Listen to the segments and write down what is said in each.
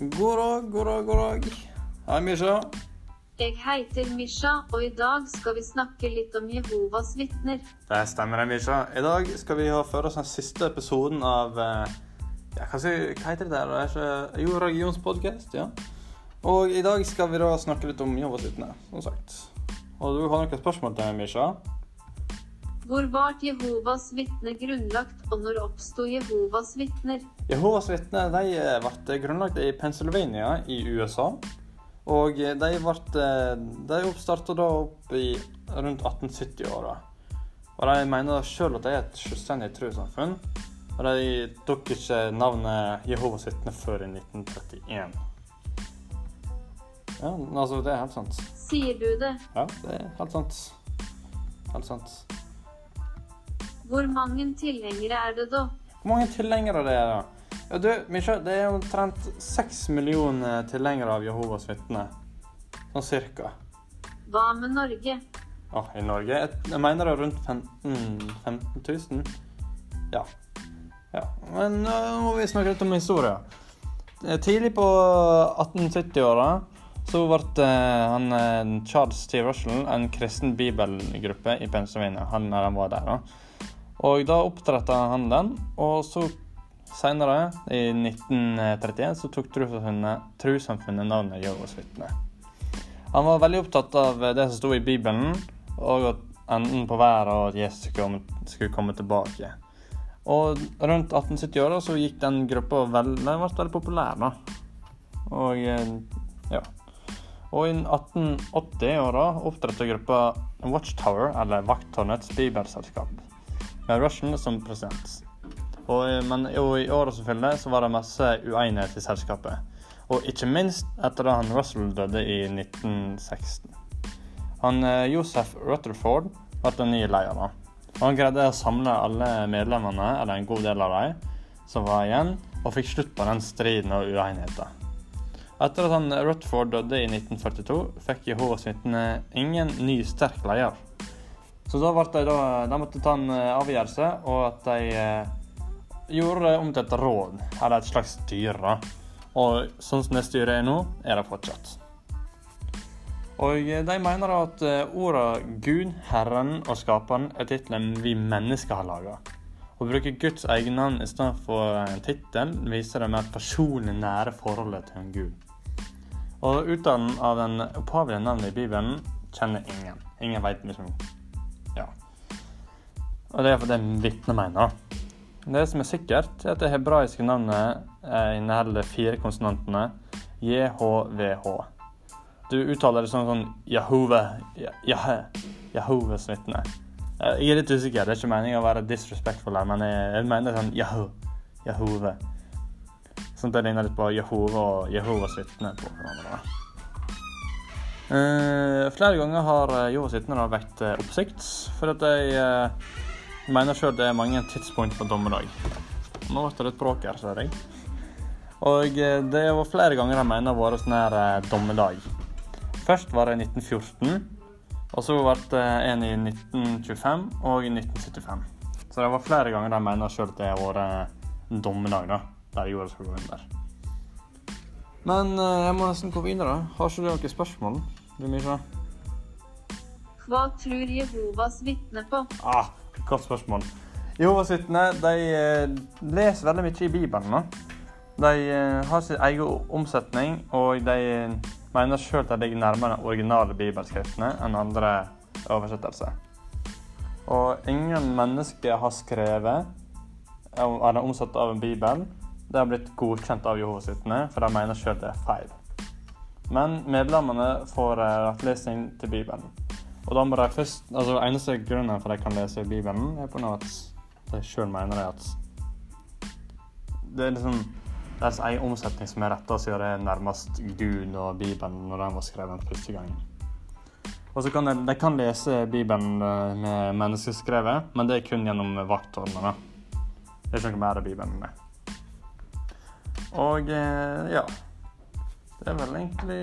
God dag, god dag, god dag. Hei, Misha. Jeg heter Misha, og i dag skal vi snakke litt om Jehovas vitner. Det stemmer, det, Misha. I dag skal vi ha for oss den siste episoden av eh, ja, hva, heter det der? Det ikke Jo, religionspodkast, ja. Og i dag skal vi da snakke litt om Jehovas vitner, som sagt. Og du har noen spørsmål til meg, Misha? Hvor ble Jehovas vitner grunnlagt, og når oppsto Jehovas vitner? Jehovas vitner eh, ble grunnlagt i Pennsylvania i USA. Og eh, de ble eh, De oppstarta da opp i rundt 1870-åra. Og de mener sjøl at de er et selvstendig trossamfunn. Og de tok ikke navnet Jehovas vitner før i 1931. Ja, altså, det er helt sant. Sier du det? Ja, det er helt sant. Helt sant. Hvor mange tilhengere er det da? Hvor mange tilhengere det er da? Ja, du, Misha, det er omtrent seks millioner tilhengere av Jehovas vitner. Sånn cirka. Hva med Norge? Å, i Norge? Jeg, jeg mener det er rundt 15, 15 000. Ja. ja. Men nå må vi snakke litt om historie. Eh, Tidlig på 1870-åra så ble eh, han eh, Charles T. Russell en kristen bibelgruppe i Pennsylvania. Han, han var der, da. Og da oppdretta han den, og så Senere, i 1931, så tok trossamfunnet, navnet Jehovas vitner. Han var veldig opptatt av det som sto i Bibelen, og at enden på været og at Jesus skulle komme tilbake. Og rundt 1870-åra så gikk den gruppa veldig, den ble veldig populær, da. Og eh, ja. Og i 1880-åra oppdretta gruppa Watchtower, eller Vakttårnets bibelselskap, med Russian som president. Og, men og i året som fulgte, var det masse uenighet i selskapet. Og ikke minst etter da han Russell døde i 1916. Han Josef Joseph Rutherford ble den nye lederen. han greide å samle alle medlemmene, eller en god del av dem, som var igjen, og fikk slutt på den striden og uenigheten. Etter at han Rutherford døde i 1942, fikk Jehovas vitner ingen ny sterk leder. Så da, ble de, da de måtte ta en eh, avgjørelse, og at de eh, gjorde det om til et råd, eller et slags styre. Og sånn som det styret er nå, er det fortsatt. Og eh, de mener at ordet Gud, Herren og Skaperen er tittelen vi mennesker har laga. Å bruke Guds eget navn i stedet for en tittel viser det mer personlig nære forholdet til en Gud. Og uttalen av den opphavelige navnet i Bibelen kjenner ingen. Ingen veit som Ja. Og det er fordi vitner mener. Det som er sikkert, er at det hebraiske navnet eh, inneholder fire konsonantene JHVH. Du uttaler det sånn sånn Jahove Jahe, Jahoves vitne. Eh, Jeg er litt usikker, det er ikke meningen å være disrespectful her, men jeg, jeg mener sånn Jaho, Jahove. Sånn at det ligner litt på Jehove og Jehovas vitne på hverandre. Uh, flere ganger har eh, Jehovas vitner vekt eh, oppsikt, for at de eh, mener sjøl det er mange tidspunkt på dommedag. Nå ble det litt bråk her, ser jeg. Og eh, det var flere ganger jeg mener har vært sånn her eh, dommedag. Først var det i 1914, og så ble det en i 1925 og i 1975. Så det var flere ganger jeg mener sjøl det har vært en dommedag, da, der jeg skal gå under. Men eh, jeg må nesten gå videre. Har ikke du noen spørsmål? Du, Misha? Hva tror Jehovas vitne på? Ah, godt spørsmål. Jehovas vitner eh, leser veldig mye i Bibelen. De eh, har sin egen omsetning, og de eh, mener sjøl at de ligger nærmere de originale bibelskriftene enn andre oversettelser. Og ingen mennesker har skrevet eller omsatt av en bibel. Det har blitt godkjent av Jehovas vitner, for de mener sjøl det er feil. Men medlemmene får rettlesning til Bibelen. Og da må de først, altså Eneste grunnen for at de kan lese Bibelen, er på noe at de sjøl mener det at Det er liksom deres egen omsetning som er retta, siden det er nærmest Gud og Bibelen når den var skrevet første gang. Og så kan de, de kan lese Bibelen eh, med menneskeskrevet, men det er kun gjennom vakttårnene. Det er ikke noe mer av Bibelen. Og eh, ja Det er vel egentlig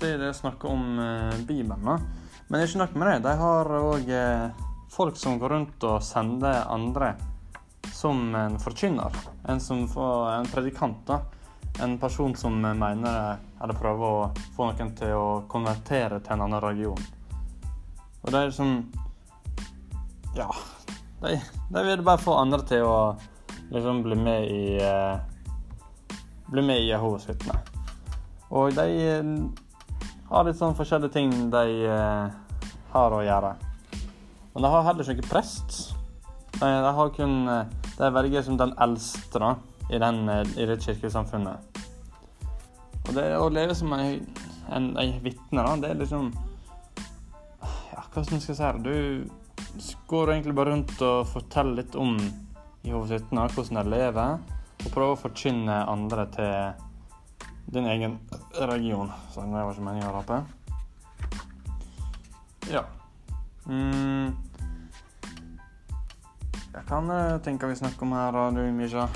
det det snakker om eh, Bibelen. da. Men det er ikke nok med det. De har òg eh, folk som går rundt og sender andre som en forkynner. En, som får, en predikant. da. en person som mener eller prøver å få noen til å konvertere til en annen religion. Og det er liksom... Ja. De, de vil bare få andre til å liksom bli med i eh, Bli med i Jehovas vitner. Og de har litt sånn forskjellige ting de eh, har å gjøre. Men de har heller ikke noen prest. De, de har kun eh, De velger som den eldste da, i, den, eh, i det kirkesamfunnet. Og det å leve som en, en, en vitne, da, det er liksom Ja, hva skal jeg si? her? Du går egentlig bare rundt og forteller litt om Jehovas vitner, hvordan de lever, og prøver å forkynne andre til din egen region. Så det var ikke meningen å rape. Ja. Mm. Jeg kan eh, tenke vi snakker om her, du Misha.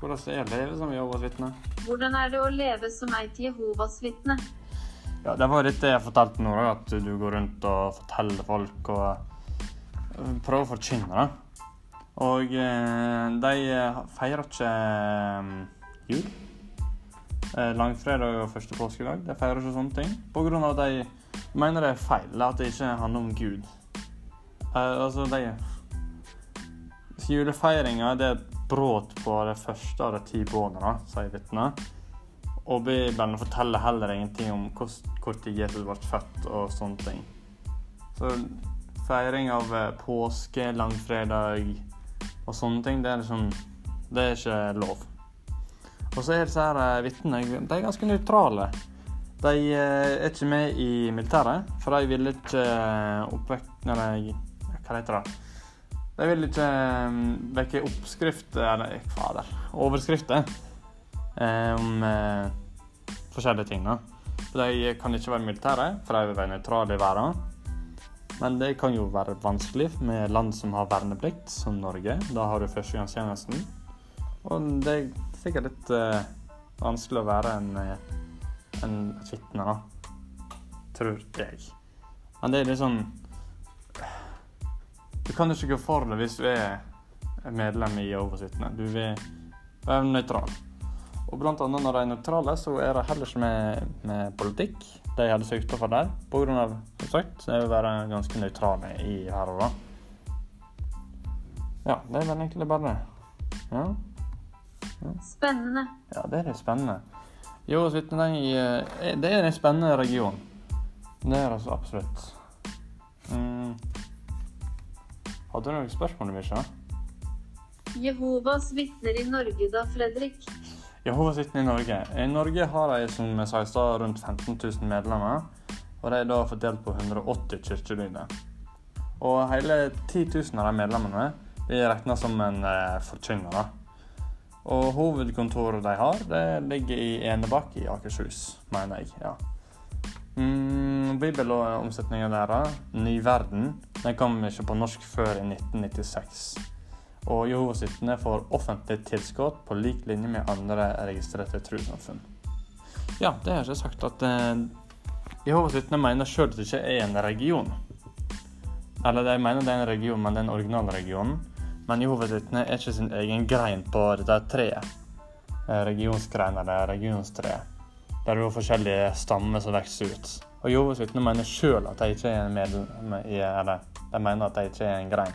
Hvordan er det å leve som Jehovas vitne? Hvordan er det å leve som et Jehovas vitne? Ja, det var litt det jeg fortalte nå, at du går rundt og forteller folk og eh, prøver å forkynne. Og eh, de feirer ikke jul. Eh, langfredag og første påskedag. De feirer ikke sånne ting. På grunn av at de mener det er feil, at det ikke handler om Gud. Eh, altså, de Julefeiringa er et brudd på det første av de ti båndene, sier vitnet. Og Bibelen forteller heller ingenting om hvor tid Jesus ble født og sånne ting. Så feiring av eh, påske, langfredag og sånne ting, det er liksom Det er ikke lov. Og så er disse her eh, vitnene De er ganske nøytrale. De eh, er ikke med i militæret, for de vil ikke oppvekk... Eller hva heter det? De vil ikke vekke oppskrifter, eller fader, overskrifter eh, om eh, forskjellige ting. De kan ikke være militære, for de vil være nøytrale i verden. Men det kan jo være vanskelig med land som har verneplikt, som Norge. Da har du førstegangstjenesten. Og det sikkert litt uh, vanskelig å være en, en et vitne, da. Tror jeg. Men det er litt sånn du kan jo ikke gå for det hvis du er medlem i Jehovas vitne. Du vil være nøytral. Og blant annet når de er nøytrale, så er det heller ikke med, med politikk. De hadde seg for der. På grunn av, som sagt, så er vi være ganske nøytrale i her og da. Ja, det er vel egentlig bare det. Ja. Spennende. Ja, det er litt spennende. Jehovas Svitnedeng de, eh, det er en spennende region. Det er det altså absolutt. Mm. Hadde du noen spørsmål, Misha? Jehovas vitner i Norge da, Fredrik? Jehovas vitner i Norge. I Norge har de som jeg sa i stad, rundt 15 000 medlemmer. Og de er da fordelt på 180 kirkelyder. Og hele 10 000 av de medlemmene blir regna som en eh, forkynner. Og hovedkontoret de har, det ligger i Enebakk i Akershus, mener jeg. ja. Mm, Bibelomsetninga deres, Ny verden, den kom ikke på norsk før i 1996. Og Jehovas vitner får offentlig tilskudd på lik linje med andre registrerte trossamfunn. Ja, det har jeg ikke sagt at eh, Jehovas vitner mener sjøl at det ikke er en region. Eller de mener det er en region, men det er en originalregion. Men i vitner er ikke sin egen grein på dette treet. Eh, Regionsgrein eller regionstreet. Der det er forskjellige stammer som vokser ut. Og vitner mener sjøl at de ikke er en medlem i Eller de mener at de ikke er en grein,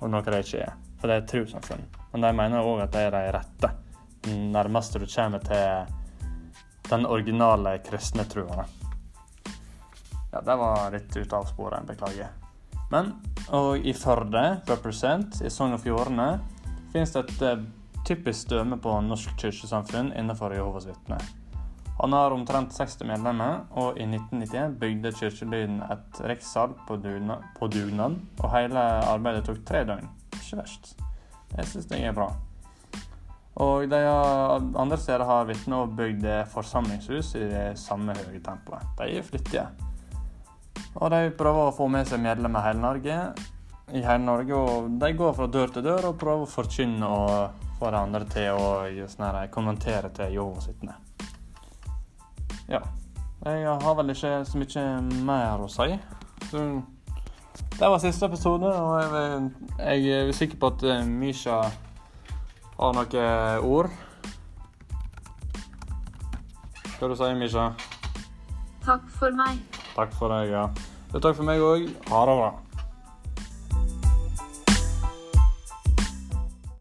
og noe de ikke er. For det er et trossamfunn. Men de mener òg at de er de rette. Nærmest du kommer til den originale kristne trua. Ja, det var litt ute av sporet. Beklager. Men og i Førde, represent, i Sogn og Fjordane, finnes det et eh, typisk døme på norsk kirkesamfunn innenfor Jehovas vitner. Han har omtrent 60 medlemmer, og i 1991 bygde kirkelyden et rettssal på, dugna, på dugnad, og hele arbeidet tok tre døgn. Ikke verst. Det syns jeg er bra. Og de andre steder har vitner bygd forsamlingshus i det samme høye tempoet. De er flittige. Og de prøver å få med seg medlemmer hele Norge, i hele Norge, og de går fra dør til dør og prøver å forkynne og få de andre til å sånn konvertere til Jehovas vitner. Ja. Jeg har vel ikke så mye mer å si. Så det var siste episode, og jeg, jeg er sikker på at Misha har noen ord. skal du si, Misha? Takk for meg. Takk for deg, ja. Takk for meg òg. Ha det bra.